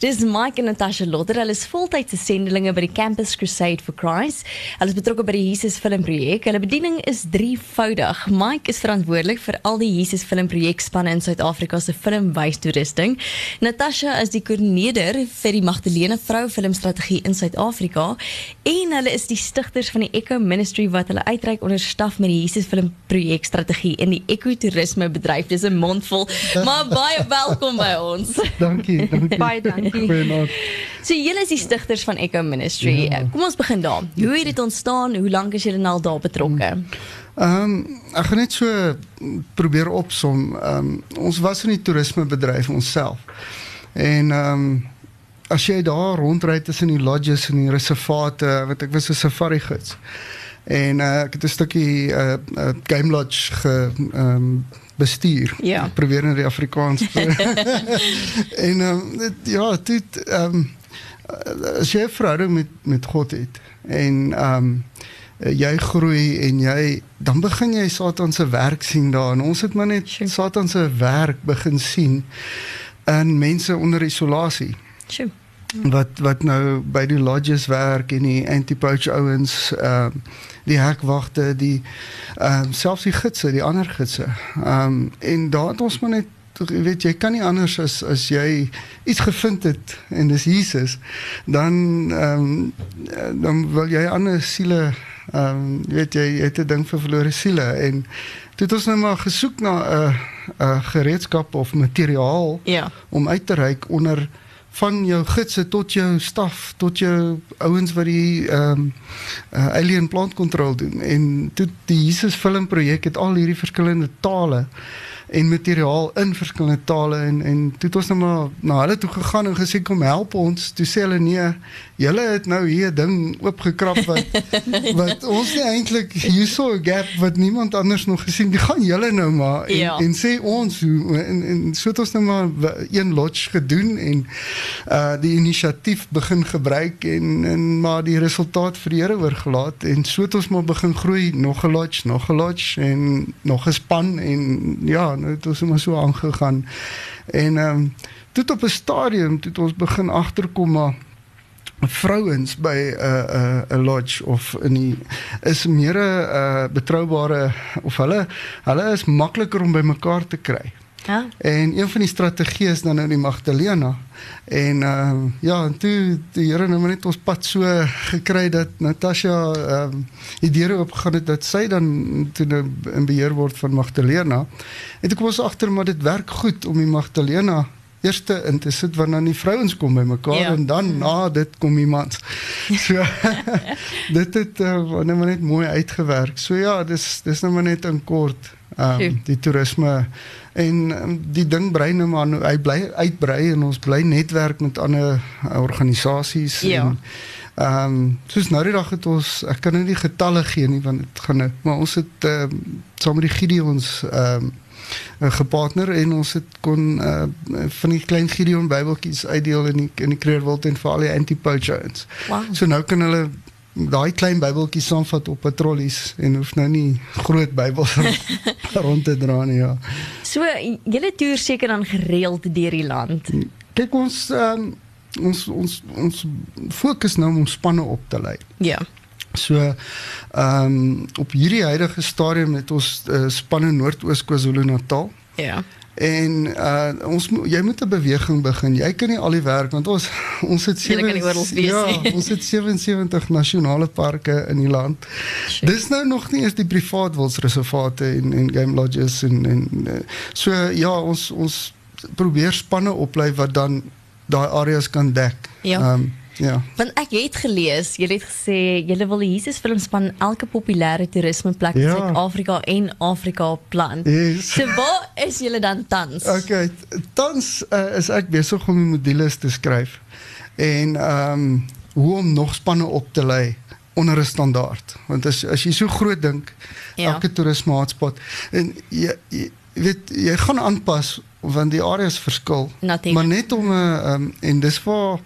Dis Mike en Natasha Lotter. Hulle is voltydse sendelinge by die Campus Crusade for Christ. Hulle is betrokke by die Jesus filmprojek. Hulle bediening is drievoudig. Mike is verantwoordelik vir al die Jesus filmprojek spanne in Suid-Afrika se filmwystoerusting. Natasha is die koördineerder vir die Magdalene Vrou Filmstrategie in Suid-Afrika en hulle is die stigters van die Echo Ministry wat hulle uitreik onder staf met die Jesus filmprojek strategie in die ekotourisme bedryf. Dis 'n mondvol, maar baie welkom by ons. Dankie, dankie. Baie dankie. Goeienaand. So julle is die stigters van Echo Ministry. Ja. Kom ons begin daar. Hoe het dit ontstaan? Hoe lank is julle nou al daar betrokke? Ehm um, ek gaan net so probeer opsom. Ehm um, ons was in die toerismebedryf onsself. En ehm um, as jy daar rondry tussen die lodges en die reservate, wat ek was 'n safari gids. En uh, ek het 'n stukkie uh, uh, game lodge ge ehm um, bestuur. Ja. Probeer in die Afrikaans. en ehm um, dit- ja, dit ehm um, as jy 'n verhouding met met God het en ehm um, jy groei en jy dan begin jy Satan se werk sien daar en ons het maar net Sure. Satan se werk begin sien in mense onder isolasie Sjoe. Wat wat nou by die lodges werk en die anti-poach ouens ehm die hekwagte die ehm selfs die gidse die ander gidse ehm en daar het ons maar net weet jy kan nie anders as as jy iets gevind het en dis Jesus dan ehm dan wil jy ander siele ehm jy weet jy, jy het 'n ding vir verlore siele en toe het ons nou maar gesoek na 'n 'n gereedskap of materiaal Ja. om uit te reik onder van jou gidse tot jou staf tot jou ouens wat die ehm um, uh, alien plant control doen. En toe die Jesus filmprojek het al hierdie verskillende tale en materiaal in verskillende tale en en toe het ons nou maar na hulle toe gegaan en gesê kom help ons toe sê hulle nee julle het nou hier 'n ding oopgekrap wat wat ons nie eintlik hierso 'n gap wat niemand anders nog gesien die gaan julle nou maar en, Ja. en sê ons hoe en, en so het ons nou maar een lodge gedoen en uh die inisiatief begin gebruik en en maar die resultaat vir die Here oorgelaat en so het ons maar begin groei nog 'n lodge nog 'n lodge en nog 'n span en ja nou het ons maar so aangegaan en ehm um, tot op 'n stadium toe het ons begin agterkom maar vrouens by 'n uh, 'n 'n lodge of in die is meer 'n uh, betroubare of hulle hulle is makliker om by mekaar te kry. Ja. En een van die strategieë is dan nou die Magdalena. En uh ja, en toe die Here nou net ons pad so gekry dat Natasha ehm um, die deure oopgegaan het dat sy dan toe nou in beheer word van Magdalena. En toe kom ons agter maar dit werk goed om die Magdalena eerste in te sit wanneer dan die vrouens kom by mekaar Ja. en dan na dit kom iemand. So dit het uh, nou maar net mooi uitgewerk. So ja, dis dis nou maar net in kort ehm um, die toerisme en um, die ding brei nou maar nou, hy bly uitbrei en ons bly netwerk met ander uh, organisasies Ja. en ehm um, soos nou die dag het ons ek kan nou nie getalle gee nie want dit gaan nou maar ons het ehm um, saam met die Gideons ehm um, uh, gepartner en ons het kon uh, van die klein Gideon Bybeltjies uitdeel in die in die Kreerwild en vir al die anti-poach ouens. Wow. So nou kan hulle daai klein Bybeltjies saamvat op patrollies en hoef nou nie groot Bybels rond, te dra nie ja. So julle toer seker dan gereeld deur die land. Kyk ons um, ons ons ons fokus nou om spanne op te lei. Ja. So ehm um, op hierdie huidige stadium het ons uh, spanne Noord-Oos KwaZulu-Natal. Ja. En uh ons mo- jy moet 'n beweging begin. Jy kan nie al die werk want ons ons het Julle kan nie oral wees ja, nie. ons het 77 nasionale parke in die land. Sure. Dis nou nog nie eens die privaat wildsreservate en en game lodges en en uh, so ja, ons ons probeer spanne oplei wat dan daai areas kan dek. Ja. Um, ja. Want ek het gelees, jy het gesê jy wil die Jesus filmspan elke populêre toerismeplek in Ja. Suid-Afrika en Afrika plant. Yes. So waar is julle dan tans? Okay, tans uh, is ek besig om die modules te skryf en ehm um, hoe om nog spanne op te lei onder 'n standaard. Want as as jy so groot dink, Ja. elke toerisme hotspot en jy, jy weet jy gaan aanpas want die areas verskil. Natuurlijk. Maar net om 'n uh, um, en dis waar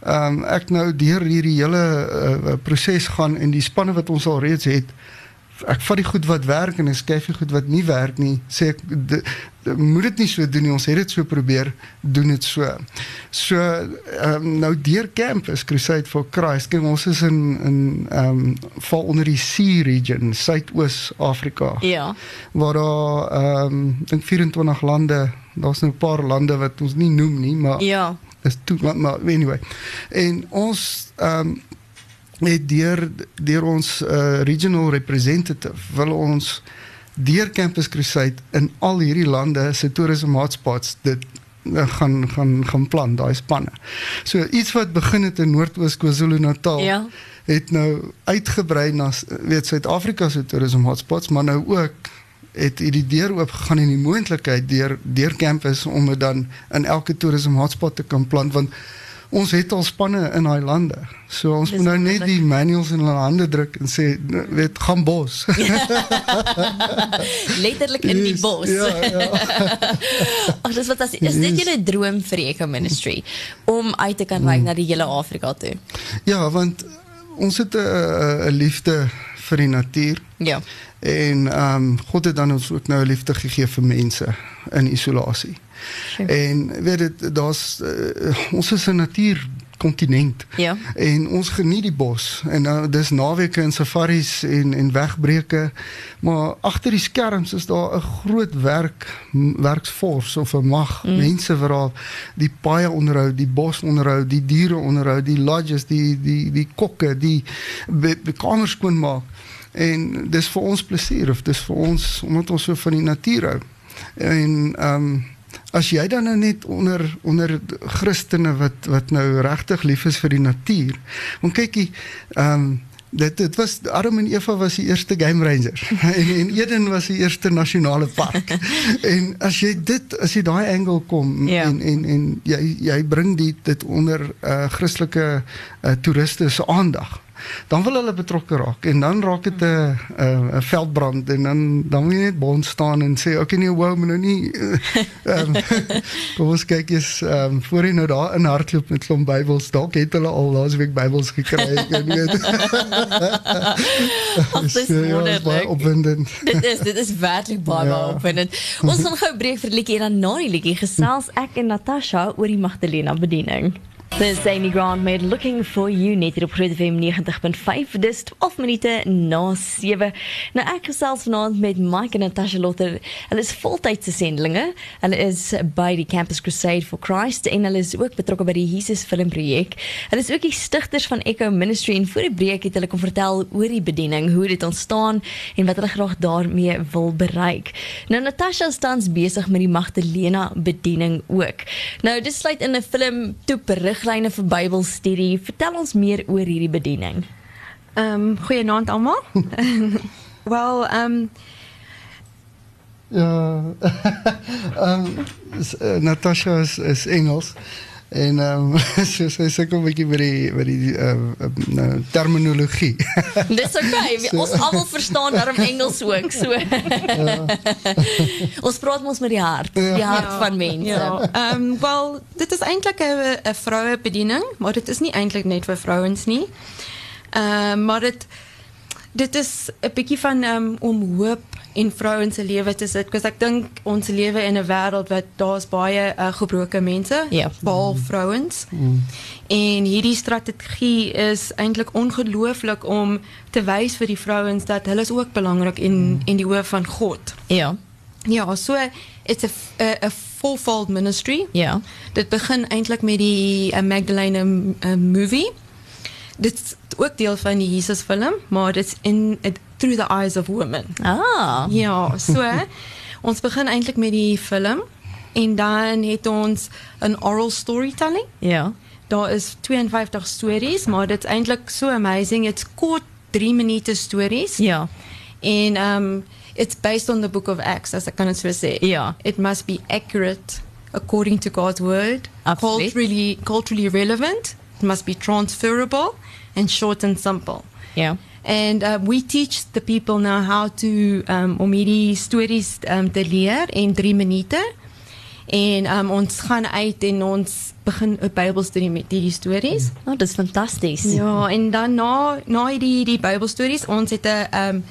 ehm um, ek nou deur hierdie hele uh, proses gaan en die spanne wat ons al reeds het ek vat die goed wat werk en ek skryf die goed wat nie werk nie. Sê ek de, de, moet dit nie so doen nie. Ons het dit so probeer doen dit so. So ehm um, nou deur Campus Crusade for Christ. Kyk ons is in in ehm um, val onder die Sea region, Suidoos Afrika. Ja. Waar daar ehm um, dink 24 lande, daar's nou 'n paar lande wat ons nie noem nie, maar Ja. Is toe maar, maar anyway. En ons ehm um, het deur deur ons uh, regional representative wil ons deur Campus Crusade in al hierdie lande se toerisme hotspots dit uh, gaan gaan gaan plan daai spanne. So iets wat begin het in Noord-Oos KwaZulu-Natal Ja. het nou uitgebrei na weet Suid-Afrika se toerisme hotspots, maar nou ook het hierdie deur oop gegaan en die moontlikheid deur deur campus om dit dan in elke toerisme hotspot te kan plant want ons het al spanne in daai lande. So ons Dis moet nou net die manuals in hulle hande druk en sê nou, weet gaan bos. Letterlik in die Yes, bos. Ja, ja. Ag, dis wat as is dit Yes. julle droom vir die Eco Ministry om uit te kan reik na die hele Afrika toe. ja, want ons het 'n liefde vir die natuur. Ja. En ehm um, God het dan ons ook nou liefde gegee vir mense in isolasie. Sure. En weet dit daar's uh, ons is 'n natuurkontinent. Ja. En ons geniet die bos en nou dis naweke en safaris en en wegbreuke. Maar agter die skerms is daar 'n groot werk werksfors of 'n mag mm. mense wat daar die paaie onderhou, die bos onderhou, die diere onderhou, die lodges, die die die kokke, die be- be- kamers skoonmaak. En dis vir ons plesier of dis vir ons omdat ons so van die natuur hou. En ehm um, as jy dan nou net onder onder Christene wat wat nou regtig lief is vir die natuur. Want kykie, ehm um, dit dit was Adam en Eva was die eerste game ranger en en Eden was die eerste nasionale park. en as jy dit as jy daai angle kom Ja. en en en jy jy bring die dit onder uh, Christelike uh, toeriste se aandag dan wil hulle betrokke raak en dan raak dit 'n 'n veldbrand en dan dan moet jy net bond staan en sê okay nee wow maar nou nie uh, um, kom ons kyk eens um, voor jy nou daar in hardloop met klomp Bybels dalk het hulle al laasweek Bybels gekry en weet Ag, dis So, ja, is baie opwindend dit is dit is werklik baie Ja. baie opwindend. Ons gaan gou breek vir 'n liedjie en dan na die liedjie gesels ek en Natasha oor die Magdalena bediening. Dis Amy Grant met Looking for You net hier op Groot FM 90.5. Dis 12 minute na 7. Nou ek gesels vanaand met Mike en Natasha Lotter. Hulle is voltydse sendelinge. Hulle is by die Campus Crusade for Christ en hulle is ook betrokke by die Jesus filmprojek. Hulle is ook die stigters van Echo Ministry en voor die breek het hulle kom vertel oor die bediening, hoe dit ontstaan en wat hulle graag daarmee wil bereik. Nou Natasha is tans besig met die Magdalena bediening ook. Nou dit sluit in 'n film toe riglyne vir Bybelstudie. Vertel ons meer oor hierdie bediening. Ehm um, goeienaand almal. Wel, ehm um, Ja. Ehm um, Natasha is, is Engels en ehm um, so sy sukkel 'n bietjie met die met die ehm uh, nou terminologie. Dis okay. So. Ons almal verstaan daarom Engels ook. So. Ja. ons praat mos met die hart, die hart ja. van mense. ja, ehm um, wel, dit is eintlik 'n 'n vrouebediening, maar dit is nie eintlik net vir vrouens nie. Ehm um, maar dit dit is 'n bietjie van um, om hoop in vrouens se lewe te sit, want ek dink ons lewe in 'n wêreld wat daar's baie uh, gebroke mense, Ja. behalwe vrouens. Mm. En hierdie strategie is eintlik ongelooflik om te wys vir die vrouens dat hulle is ook belangrik in mm. in die oë van God. Ja. Ja, so it's a a, a fourfold ministry. Ja. Dit begin eintlik met die uh, Magdalene uh, movie. Dit is ook deel van die Jesus film, maar dit's in it, through the eyes of women. Ah. Ja, so ons begin eintlik met die film en dan het ons 'n oral storytelling. Ja. Daar is 52 stories, maar dit's eintlik so amazing. It's kort 3 minute stories. Ja. And um, it's based on the book of Acts, as I kind of say. Ja. It must be accurate according to God's word, Absolutely. culturally, culturally relevant, it must be transferable, and short and simple. Ja. And uh, we teach the people now how to um, om hierdie stories um, te leer in 3 minute. En um, ons gaan uit en ons begin 'n Bybelstudie met hierdie stories. Oh, dis fantasties. Ja, en dan na na die die Bybelstories, ons het 'n um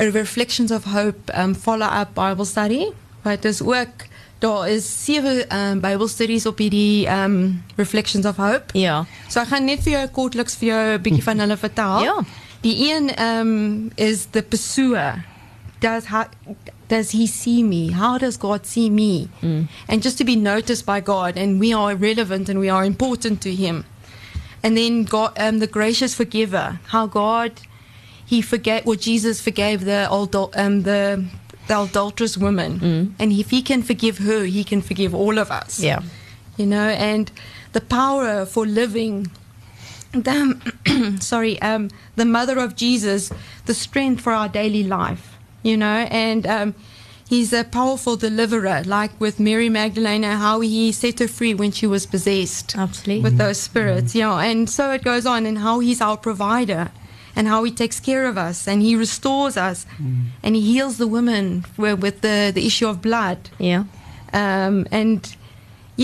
a Reflections of Hope um follow-up Bible study. Wat is ook daar is sewe um Bybelstudies op hierdie um Reflections of Hope. Ja. So ek gaan net vir jou kortliks vir jou 'n bietjie van hulle vertel. Ja. Die een um is the pursuer. Does how, does he see me? How does God see me? And just to be noticed by God and we are relevant and we are important to him. And then God um the gracious forgiver. How God he forgave well, Jesus forgave the adul- um the the adulterous woman. And if he can forgive her, he can forgive all of us Yeah, you know, and the power for living. The, sorry, um, the mother of Jesus, the strength for our daily life, you know, and um, he's a powerful deliverer, like with Mary Magdalene, how he set her free when she was possessed Absolutely. with those spirits, yeah, and so it goes on, and how he's our provider, and how he takes care of us, and he restores us, and he heals the woman with with the, the issue of blood. Yeah. Um, and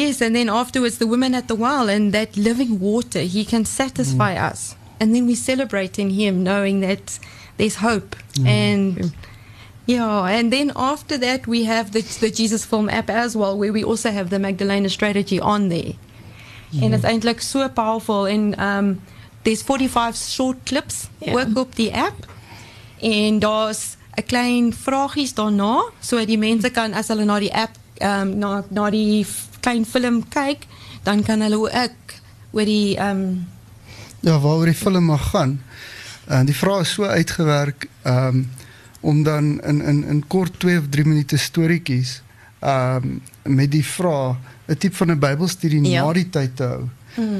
yes, and then afterwards, the women at the well and that living water, He can satisfy us. And then we celebrate in Him, knowing that there's hope. And yeah, and then after that, we have the, the Jesus Film app as well, where we also have the Magdalena strategy on there. And it's eintlik so powerful. And um, there's 45 short clips Ja. ook op die app. En daar's 'n klein vragies daarna sodat die mense kan as hulle na die app um, na na die klein film kyk, dan kan hulle ook oor die ehm um, Ja, waaroor die film mag gaan. En die vraag is so uitgewerk ehm om dan in in in kort 2 of 3 minute storieetjies ehm met die vraag 'n tipe van 'n Bybelstudie Ja. na die tyd te hou.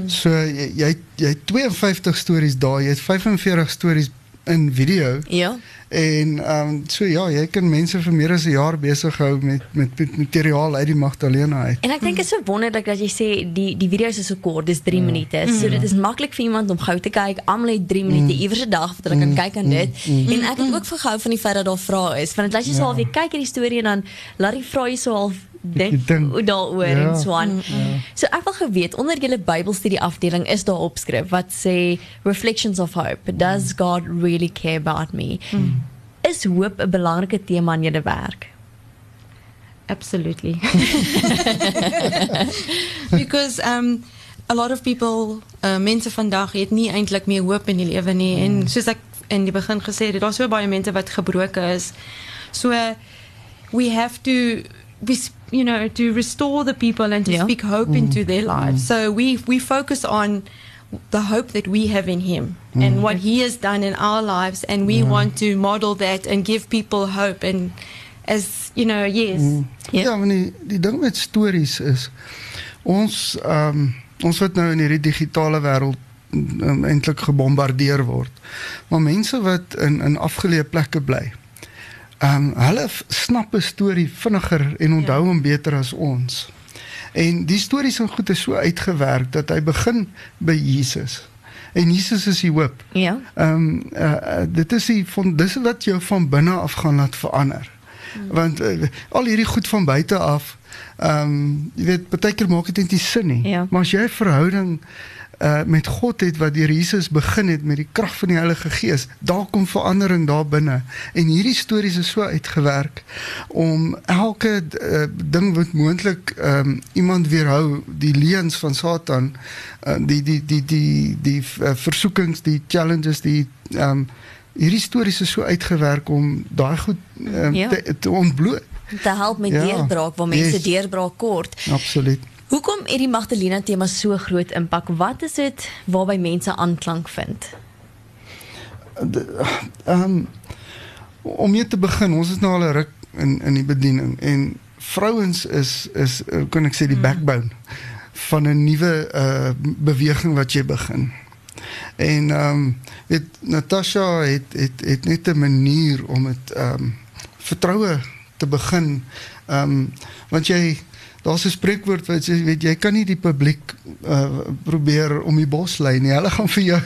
So jy jy het 52 stories daar, jy het 45 stories in video Ja. en ehm um, so ja, jy kan mense vir meer as 'n jaar besig hou met met, met materiaal uit die Magdalena uit. En ek dink dit is so wonderlik dat jy sê die die video's is so kort, dis 3 minute. So dit is maklik vir iemand om gou te kyk. Almal het 3 minute iewers 'n dag wat hulle kan kyk aan dit. En ek het ook vergehou van die feit dat daar vrae is. Want dit laat jy so half jy kyk hierdie storie en dan laat die vrae jy so half dink daaroor Ja. en so aan. So ek wil geweet onder julle Bybelstudie afdeling is daar opskrif wat sê Reflections of Hope. Does God really care about me? Is hoop 'n belangrike tema in julle werk? absolutely. because um a lot of people uh, mense vandag het nie eintlik meer hoop in die lewe nie en soos ek in die begin gesê het, daar's so baie mense wat gebroke is. So uh, we have to we you know to restore the people and to Ja. speak hope into their lives. So we we focus on the hope that we have in him and what he has done in our lives and we want to model that and give people hope and as you know yes Ja. Ja, want die die ding met stories is ons ehm ons wat nou in hierdie digitale wêreld um, eintlik gebombardeer word. Maar mense wat in in afgeleë plekke bly. Ehm hulle f- snap 'n storie vinniger en onthou hom beter as ons. En die stories en goed is so uitgewerk dat hy begin by Jesus. En Jesus is die hoop. Ja. Ehm um, uh, dit is die van dis wat jou van binne af gaan laat verander. Want uh, al hierdie goed van buite af ehm um, jy weet baie keer maak dit net nie sin nie. Ja. Maar as jy 'n verhouding uh met God het wat deur Jesus begin het met die krag van die Heilige Gees, daar kom verandering daar binne. En hierdie stories is so uitgewerk om elke uh, ding wat moontlik um, iemand weerhou, die leuns van Satan, uh, die die die die die uh, versoekings, die challenges, die um, hierdie stories is so uitgewerk om daai goed um, Ja. te, te ontbloot. te help met Ja. deurbraak waar mense Yes. deurbraak kort. Absoluut. Hoekom het die Magdalena tema so groot impak? Wat is dit waarby mense aanklank vind? Ehm um, om mee te begin, ons is nou al 'n ruk in in die bediening en vrouens is is eh, kan ek sê die backbone van 'n nuwe uh beweging wat jy begin. En ehm um, weet Natasha het het het net 'n manier om dit ehm um, vertroue te begin. Ehm um, want jy daar's 'n spreekwoord wat sê weet jy kan nie die publiek uh probeer om die bos lei nie. Hulle gaan vir jou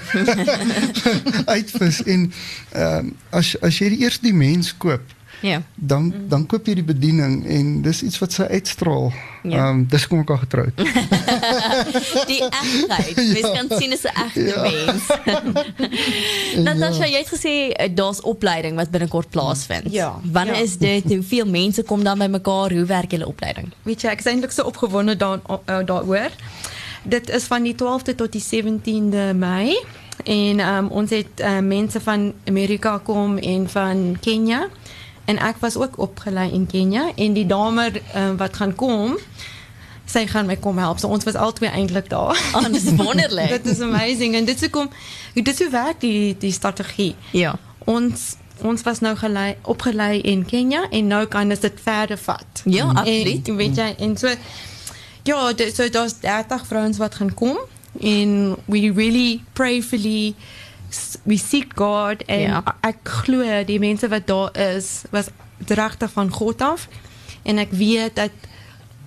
uitvis en ehm um, as as jy die eerste die mens koop Ja. dan dan koop jy die bediening en dis iets wat sy uitstraal. Ehm Ja. um, dis kom ek al getroud. Die egtheid. Mens Ja. kan sien is 'n egte Ja. mens. Natasha, jy het gesê eh, daar's opleiding wat binnekort plaasvind. Ja. Wanneer Ja. is dit? Hoeveel mense kom dan bymekaar? Hoe werk julle opleiding? Weet jy, ek is eintlik so opgewonde daar uh, daaroor. Dit is van die 12de tot die 17de Mei en um, ons het uh, mense van Amerika kom en van Kenia en ek was ook opgelei in Kenia en die dame uh, wat gaan kom sy gaan my kom help. So ons was albei eintlik daar. Oh, dis wonderlik. dit is amazing en dit is hoekom dit is hoe werk die die strategie. Ja. Ons ons was nou gelei opgelei in Kenia en nou kan ons dit verder vat. Ja, absoluut. En weet jy, en so ja, dit- so daar's 30 vrouens wat gaan kom en we really prayerfully s- we seek God en Ja. ek glo die mense wat daar is was regtig van God af en ek weet dat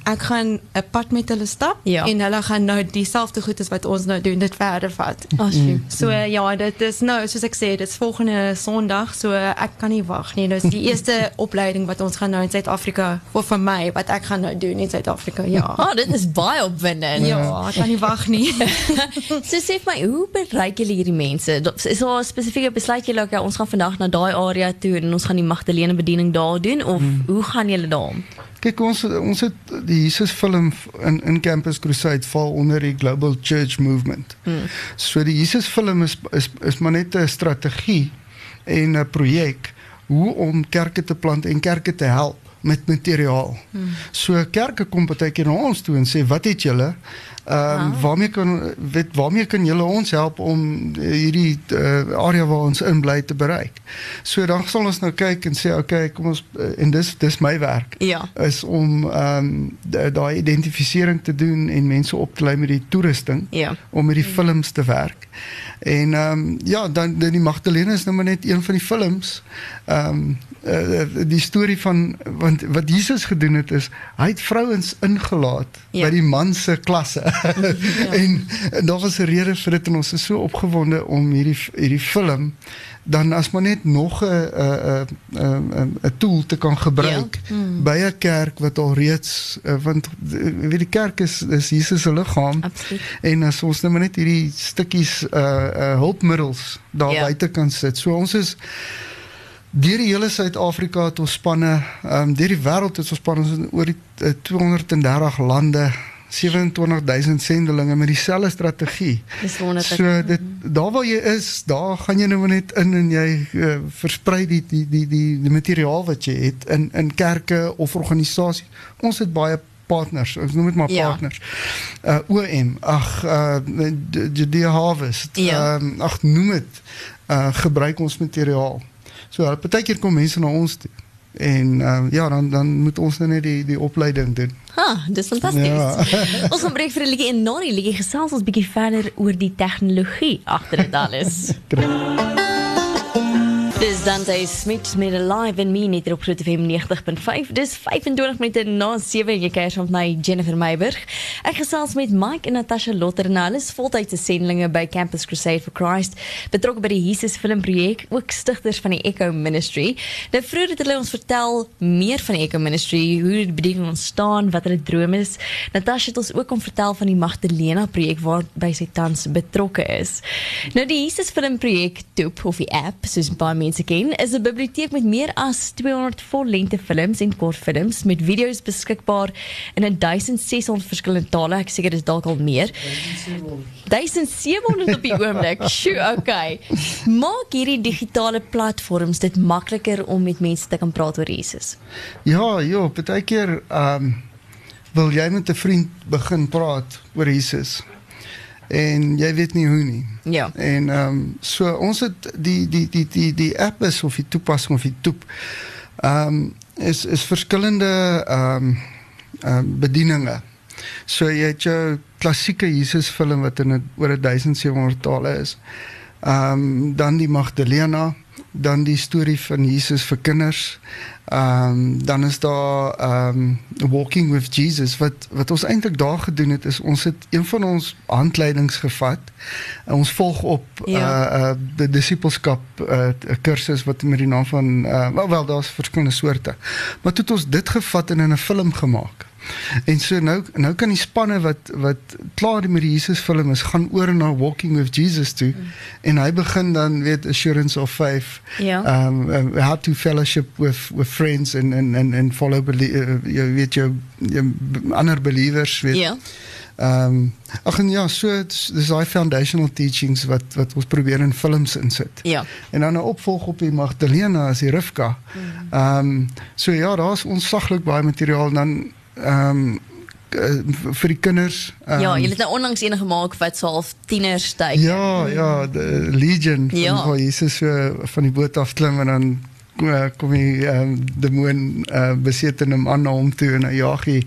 ek gaan 'n pad met hulle stap Ja. en hulle gaan nou dieselfde goed as wat ons nou doen dit verder vat. As jy. So ja, dit is nou soos ek sê, dit is volgende Sondag, so ek kan nie wag nie. Dit is die eerste opleiding wat ons gaan nou in Suid-Afrika of vir my wat ek gaan nou doen in Suid-Afrika. Ja. Oh, dit is baie opwindend. Ja, ek kan nie wag nie. So sê vir my, hoe bereik julle hierdie mense? Is daar 'n spesifieke besluit julle okay, ons gaan vandag na daai area toe en ons gaan die Magdalene bediening daar doen of Hmm. hoe gaan julle daar? Kyk ons ons het die Jesus film in in Campus Crusade val onder die Global Church Movement. Hmm. So die Jesus film is is is maar net 'n strategie en 'n projek hoe om kerke te plant en kerke te help met materiaal. Hmm. So kerke kom baie keer na ons toe en sê wat het julle? Ehm um, waarmee kan weet waarmee kan julle ons help om eh, hierdie uh, area waar ons in bly te bereik? So dan sal ons nou kyk en sê okay, kom ons uh, en dis dis my werk Ja. is om ehm um, daai identifisering te doen en mense op te lei met die toerusting Ja. om met die films te werk. En ehm um, ja, dan dan die Magdalene is nou maar net een van die films. Ehm um, uh, die storie van want wat Jesus gedoen het is hy het vrouens ingelaat Ja. by die man se klasse. En, en daar was 'n rede vir dit en ons is so opgewonde om hierdie hierdie film dan as maar net nog 'n 'n 'n tool te kan gebruik Ja. by 'n kerk wat al reeds uh, want uh, weet die kerk is is Jesus se liggaam Absoluut. en as ons nou net hierdie stukkies uh uh hulpmiddels daar Ja. ja. buite kan sit. So ons is deur die hele Suid-Afrika het ons spanne, ehm um, deur die wêreld het ons spanne oor die uh, 230 lande 27000 sendelinge met dieselfde strategie. Dis wonderlik. So dit daar waar jy is, daar gaan jy nou net in en jy uh, versprei die die die die die materiaal wat jy het in in kerke of organisasies. Ons het baie partners, ons noem dit maar Ja. partners. Uh OM, ag uh Judea Harvest. Ja. Ehm ag noem dit uh gebruik ons materiaal. So uh, partykeer kom mense na ons toe. En uh, ja, dan dan moet ons nou net die die opleiding doen. Ha, dis fantasties. Ja. ons gaan breek vir 'n liedjie en na die liedjie gesels ons bietjie verder oor die tegnologie agter dit alles. Dis Dante Smith met 'n live en me net op Groot FM 90.5. Dis 25 minute na 7 en jy kuier saam met my Jennifer Meiburg. Ek gesels met Mike en Natasha Lotter en hulle is voltydse sendlinge by Campus Crusade for Christ, betrokke by die Jesus filmprojek, ook stigters van die Echo Ministry. Nou vroeër het hulle ons vertel meer van die Echo Ministry, hoe die bediening ontstaan, wat hulle drome is. Natasha het ons ook om vertel van die Magdalena projek waarby sy tans betrokke is. Nou die Jesus filmprojek Toep of die app, soos baie mense ken, is 'n biblioteek met meer as 200 vollengte films en kortfilms met video's beskikbaar in 1600 verskillende tale. Ek seker dis dalk al meer. 1700 op die oomblik. Sjoe, okay. Maak hierdie digitale platforms dit makliker om met mense te kan praat oor Jesus. Ja, ja, baie keer ehm um, wil jy met 'n vriend begin praat oor Jesus. En jy weet nie hoe nie. Ja. En ehm um, so ons het die die die die die app is of die toepassing of die toep. Ehm um, is is verskillende ehm um, ehm um, bedieninge. So jy het jou klassieke Jesus film wat in 'n oor 1700 tale is. Ehm um, dan die Magdalena dan die storie van Jesus vir kinders. Ehm um, dan is daar ehm um, Walking with Jesus wat wat ons eintlik daar gedoen het is ons het een van ons handleidings gevat. En ons volg op ja. uh, uh, die disipelskap uh, kursus wat met die naam van uh, wel wel daar's verskillende soorte. Maar toe het ons dit gevat en in 'n film gemaak. En so nou nou kan die spanne wat wat klaar met die Jesus film is gaan oor na Walking with Jesus toe mm. en hy begin dan weet assurance of faith. Ja. Um, um how to fellowship with with friends and and and and follow uh, jy weet jou jou ander believers weet. Ja. Ehm um, ag en ja, so dis daai foundational teachings wat wat ons probeer in films insit. Ja. En dan 'n opvolg op die Magdalena as die Rivka. Mm. Ehm um, so ja, daar's ons saglik baie materiaal dan ehm um, vir die kinders. Um, ja, jy het nou onlangs een gemaak wat so half tieners tyd. Ja, ja, Legion van ja. Jesus so van die boot af klim en dan uh, kom die um, demoon uh, beseter hom aan na hom toe en hy jaag die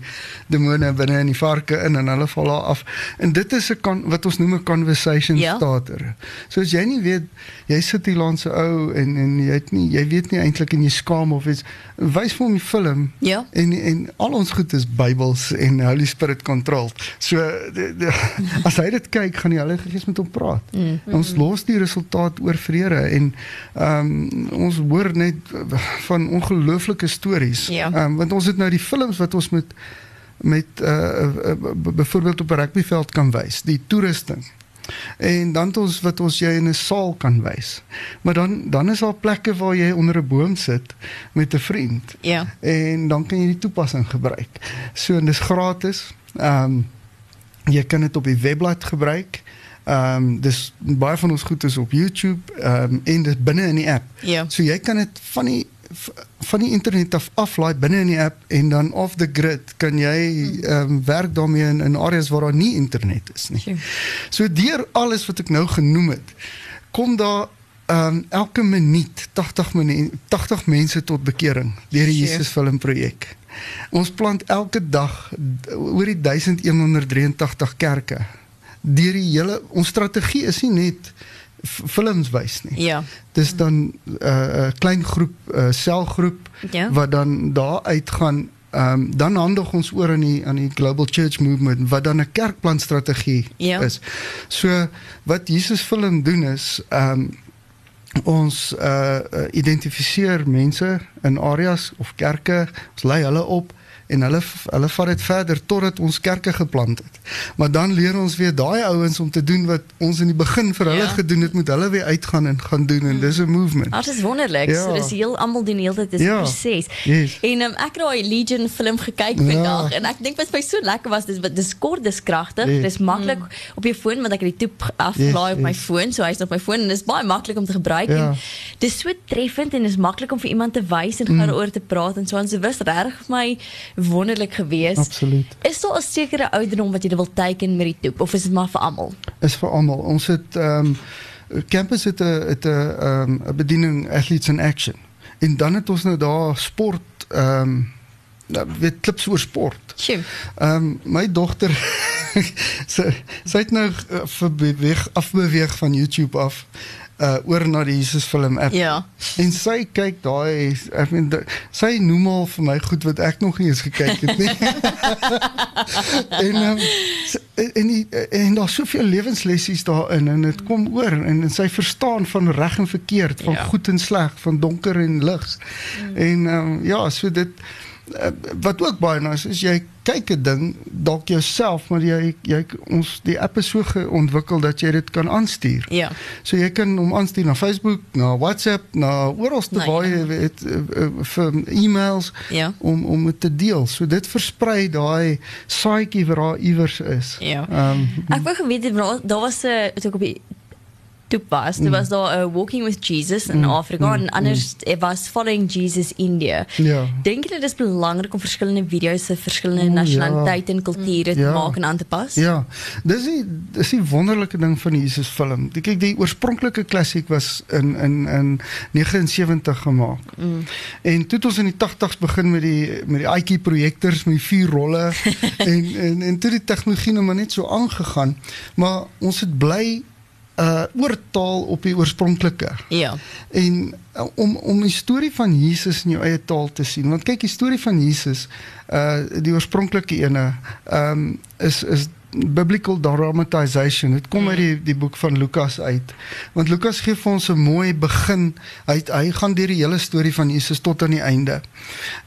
demone binne in die varke in en hulle val daar af. En dit is 'n wat ons noem 'n conversation ja. starter. So as jy nie weet jy sit hier langs 'n ou en en jy het nie jy weet nie eintlik en jy skaam of iets wys vir hom die film. Ja. En en al ons goed is Bybels en Holy Spirit controlled. So de, de, as hy dit kyk, gaan die Heilige Gees met hom praat. Mm. Ons los die resultaat oor vrede en ehm um, ons hoor net van ongelooflike stories. Ja. Um, want ons het nou die films wat ons met met uh, uh, byvoorbeeld op 'n rugbyveld kan wys, die toerusting. En dan ons wat ons jy in 'n saal kan wys. Maar dan dan is daar plekke waar jy onder 'n boom sit met 'n vriend. Ja. En dan kan jy die toepassing gebruik. So en dis gratis. Ehm um, jy kan dit op die webblad gebruik. Ehm um, dis baie van ons goed is op YouTube ehm um, en dit binne in die app. Ja. So jy kan dit van die van die internet af aflaai binne in die app en dan off the grid kan jy ehm um, werk daarmee in in areas waar daar nie internet is nie. So deur alles wat ek nou genoem het, kom daar ehm um, elke minuut 80 minute 80 mense tot bekering deur die Jesus film projek. Ons plant elke dag oor die 1183 kerke deur die hele ons strategie is nie net films wys nie. Ja. Dis dan 'n uh, uh, klein groep uh, selgroep ja. wat dan daar uitgaan ehm um, dan handig ons oor aan die aan die Global Church Movement wat dan 'n kerkplan strategie ja. is. So wat Jesus film doen is ehm um, ons uh identifiseer mense in areas of kerke, ons lei hulle op en hulle hulle vat dit verder totdat ons kerke geplant het. Maar dan leer ons weer daai ouens om te doen wat ons in die begin vir hulle ja. gedoen het, moet hulle weer uitgaan en gaan doen en dis 'n movement. Dit is wonderlik. Ja. So dis heel almal doen heeltyd dis 'n ja. proses. Yes. En um, ek het daai Legion film gekyk ja. vandag en ek dink wat vir my so lekker was dis dis kort dis kragtig. Yes. Dis maklik mm. op jou foon want ek het die toep aflaai yes, op my yes. foon, so hy's op my foon en dis baie maklik om te gebruik ja. en dis so treffend en dis maklik om vir iemand te wys en mm. gaan oor te praat en so en so wys reg vir my wonderlik geweest. Absoluut. Is daar 'n sekere ouderdom wat jy wil teiken met die toep of is dit maar vir almal? Is vir almal. Ons het ehm um, campus het 'n het 'n ehm 'n bediening athletes in action. En dan het ons nou daar sport ehm um, nou weet klips oor sport. Ehm um, my dogter sy sy het nou uh, verbeweeg afbeweeg van YouTube af uh oor na die Jesus film app. Ja. En sy kyk daai ek meen sy noem al vir my goed wat ek nog nie eens gekyk het nie. en um, en die, en daar's soveel lewenslessies daarin en dit kom oor en, en sy verstaan van reg en verkeerd, van ja. goed en sleg, van donker en lig. Mm. En um, ja, so dit wat ook baie nice is jy kyk 'n ding dalk jouself maar jy jy ons die app is so ontwikkel dat jy dit kan aanstuur. Ja. So jy kan hom aanstuur na Facebook, na WhatsApp, na oral te waar jy weet vir e-mails ja. om om dit te deel. So dit versprei daai saaitjie wat daar iewers is. Ja. Um, ek wou geweet daar was 'n uh, ook op die toe was. Mm. was daar 'n uh, Walking with Jesus in mm. Afrika mm. en anders mm. was Following Jesus India. Ja. Dink jy dit is belangrik om verskillende video's se verskillende nasionaliteite ja. en kulture te ja. maak en aan te pas? Ja. Dis die dis die wonderlike ding van die Jesus film. Ek kyk die oorspronklike klassiek was in in in 79 gemaak. Mm. En toe het ons in die 80s begin met die met die IQ projektors met die vier rolle en en en toe die tegnologie nou maar net so aangegaan. Maar ons het bly uh oortaal op die oorspronklike. Ja. En uh, om om die storie van Jesus in jou eie taal te sien. Want kyk, die storie van Jesus, uh die oorspronklike ene, ehm um, is is biblical dramatization. Dit kom uit die die boek van Lukas uit. Want Lukas gee vir ons 'n mooi begin. Hy hy gaan deur die hele storie van Jesus tot aan die einde.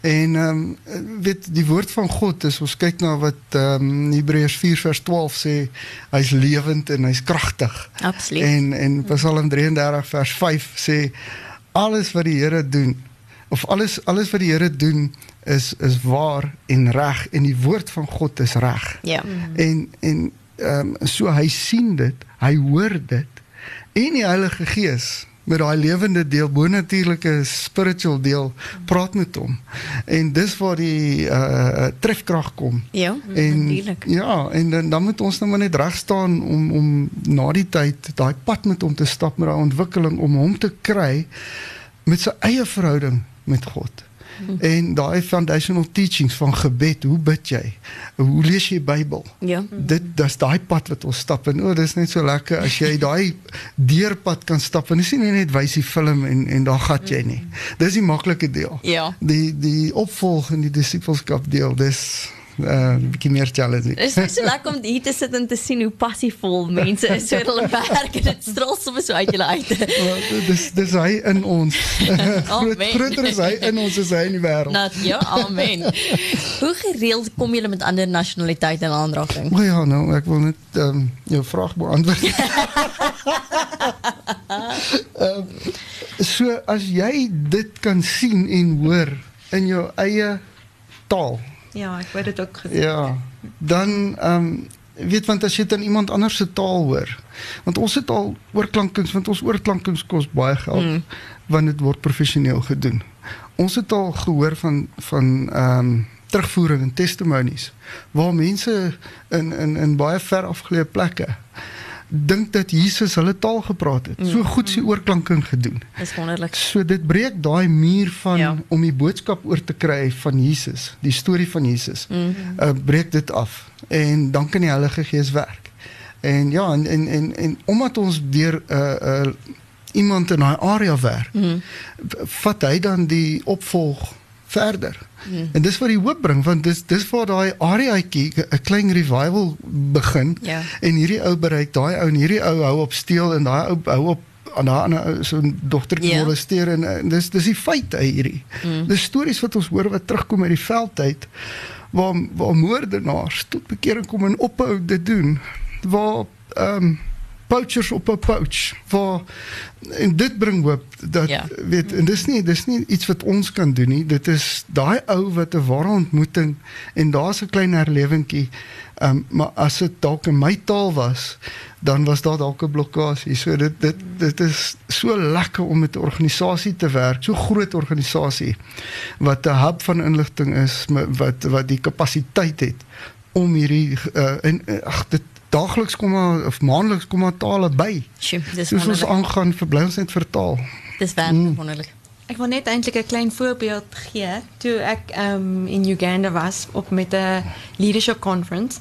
En ehm um, weet die woord van God is ons kyk na wat ehm um, Hebreërs 4 vers 12 sê, hy's lewend en hy's kragtig. Absoluut. En en Psalm 33 vers 5 sê alles wat die Here doen of alles alles wat die Here doen is is waar en reg en die woord van God is reg. Ja. En en ehm um, so hy sien dit, hy hoor dit en die Heilige Gees met daai lewende deel, bonatuurlike spiritual deel praat met hom. En dis waar die uh trefkrag kom. Ja, En natuurlik. ja, en dan dan moet ons nou maar net reg staan om om na die tyd daai pad met hom te stap met daai ontwikkeling om hom te kry met sy eie verhouding met God. En daai foundational teachings van gebed, hoe bid jy? Hoe lees jy Bybel? Ja. Dit dis daai pad wat ons stap en o, oh, dis net so lekker as jy daai deurpad kan stap en dis nie net wys die film en en daar gat jy nie. Dis die maklike deel. Ja. Die die opvolg en die disippelskap deel, dis uh, bietjie meer challenging. Dit is net so lekker om hier te sit en te sien hoe passievol mense is so hulle werk en dit straal soms so uit julle uit. Wel, dis dis hy in ons. Groot groter is hy in ons as hy in die wêreld. Nat, ja, amen. Hoe gereeld kom julle met ander nasionaliteite in aanraking? O ja, nou ek wil net ehm um, jou vraag beantwoord. Ehm so as jy dit kan sien en hoor in jou eie taal, Ja, ek wou dit ook gesê. ja, dan ehm um, weet want as jy dit in iemand anders se taal hoor, want ons het al oorklankings, want ons oorklankings kos baie geld Mm. want dit word professioneel gedoen. Ons het al gehoor van van ehm um, terugvoering en testimonies waar mense in in in baie ver afgeleë plekke dink dat Jesus hulle taal gepraat het. So goed se oorklanking gedoen. Dis wonderlik. So dit breek daai muur van Ja. ja. om die boodskap oor te kry van Jesus, die storie van Jesus. Mm. Uh breek dit af en dan kan die Heilige Gees werk. En ja, en en en, en omdat ons deur 'n uh, uh, iemand in daai area werk, mm. vat hy dan die opvolg verder. Mm. En dis wat die hoop bring want dis dis waar daai areaatjie 'n klein revival begin Ja. en hierdie ou bereik daai ou en hierdie ou hou op steel en daai ou hou op aan ou so 'n dogtertjie Ja. yeah. molesteer en, en dis dis die feite hierdie. Mm. Dis stories wat ons hoor wat terugkom uit die veldtyd waar waar moordenaars tot bekering kom en ophou dit doen. Waar ehm um, poachers op 'n poach waar en dit bring hoop dat Ja. weet en dis nie dis nie iets wat ons kan doen nie. Dit is daai ou wat 'n ware ontmoeting en daar's 'n klein herlewingkie. Um, maar as dit dalk in my taal was dan was daar dalk 'n blokkade so dit dit dit is so lekker om met 'n organisasie te werk so groot organisasie wat 'n hub van inligting is wat wat die kapasiteit het om hierdie uh, en uh, ag dit daagliks kom maar of maandeliks kom maar tale by Sjoe, dis soos ons wonderlik. aangaan verbly ons net vertaal Dis werklik wonderlik. Ek wil net eintlik 'n klein voorbeeld gee. Toe ek um in Uganda was op met 'n leadership conference.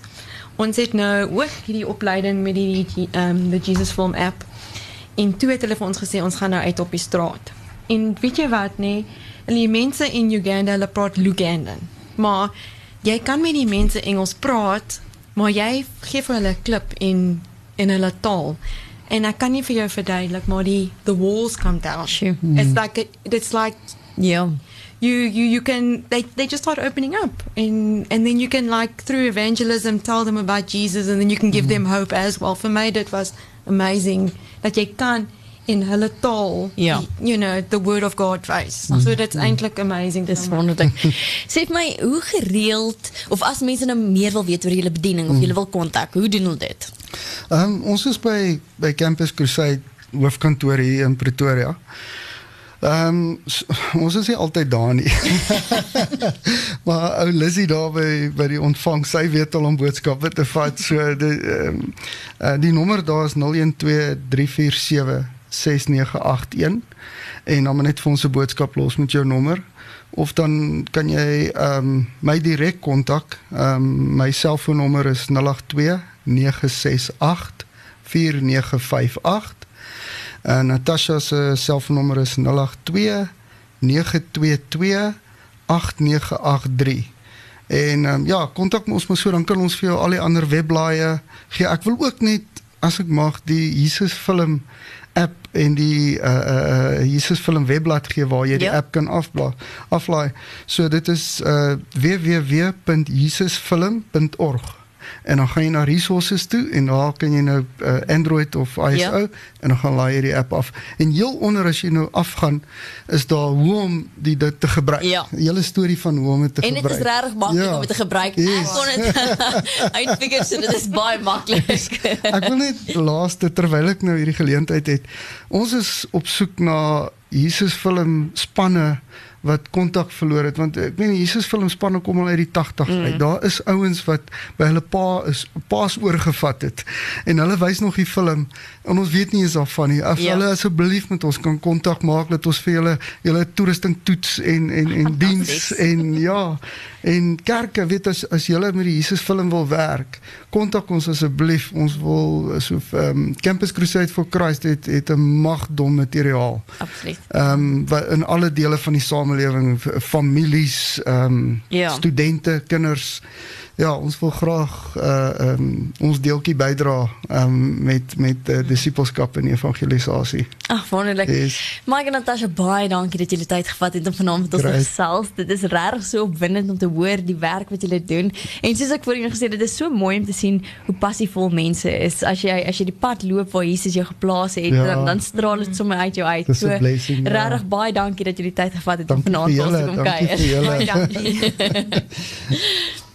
Ons het nou ook hierdie opleiding met die um the Jesus Film app. En toe het hulle vir ons gesê ons gaan nou uit op die straat. En weet jy wat nê? Nee, die mense in Uganda hulle praat Lugandan. Maar jy kan met die mense Engels praat, maar jy gee vir hulle 'n klip in in hulle taal. En ek kan nie vir jou verduidelik, maar die the walls come down. Sjoe. It's hmm. like a, it's like Ja. you you you can they they just start opening up and and then you can like through evangelism tell them about Jesus and then you can give hmm. them hope as well. For me that was amazing that jy kan in hulle taal Ja. you know the word of God face. So that's eintlik amazing. Dis wonderlik. Sê vir my, hoe gereeld of as mense nou meer wil weet oor julle bediening of julle wil kontak, hoe doen hulle dit? Ehm um, ons is by by Campus Crusade hoofkantoor hier in Pretoria. Ehm um, s- ons is nie altyd daar nie. maar ou Lizzie daar by by die ontvang, sy weet al om boodskappe te vat. So die ehm um, uh, die nommer daar is 0123476981 en dan moet net vir ons 'n boodskap los met jou nommer of dan kan jy ehm um, my direk kontak. Ehm um, my selfoonnommer is 082 968 4958. En Natasha se selfoonnommer is 082 922 8983. En um, ja, kontak ons maar so dan kan ons vir jou al die ander webblaaie gee. Ek wil ook net as ek mag die Jesus film en die uh uh Jesus film webblad gee waar jy die ja. app kan afblaai. Aflaai. So dit is uh www.jesusfilm.org en dan gaan jy na resources toe en daar kan jy nou uh, Android of iOS ja. en dan gaan laai jy die app af. En heel onder as jy nou afgaan is daar hoe om die dit te gebruik. Ja. Hele storie van hoe om dit te en gebruik. En dit is regtig maklik ja. om dit te gebruik. Yes. Ek kon dit uitfigure so dit is baie maklik. ek wil net laaste terwyl ek nou hierdie geleentheid het. Ons is op soek na Jesus film spanne wat kontak verloor het want ek meen Jesus filmspanne kom al uit die 80s mm. uit. Daar is ouens wat by hulle pa is paas oorgevat het en hulle wys nog die film en ons weet nie eens daarvan nie. As ja. hulle asseblief met ons kan kontak maak dat ons vir hulle julle toerusting toets en en en diens en ja en kerke weet as as julle met die Jesus film wil werk, kontak ons asseblief. Ons wil so um, Campus Crusade for Christ het het 'n magdom materiaal. Absoluut. Ehm um, in alle dele van die samelewing, families, ehm um, ja. studente, kinders ja, ons wil graag uh um, ons deeltjie bydra um, met met uh, disippelskap en evangelisasie. Ag, wonderlik. Yes. Mike en Natasha, baie dankie dat julle tyd gevat het om vanaand met ons te gesels. Dit is regtig so opwindend om te hoor die werk wat julle doen. En soos ek voorheen gesê het, dit is so mooi om te sien hoe passievol mense is. As jy as jy die pad loop waar Jesus jou geplaas het, ja. dan, dan straal dit sommer uit jou uit. So blessing, ja. regtig ja. baie dankie dat julle tyd gevat het dankie om vanaand ons te kom kuier. Baie dankie.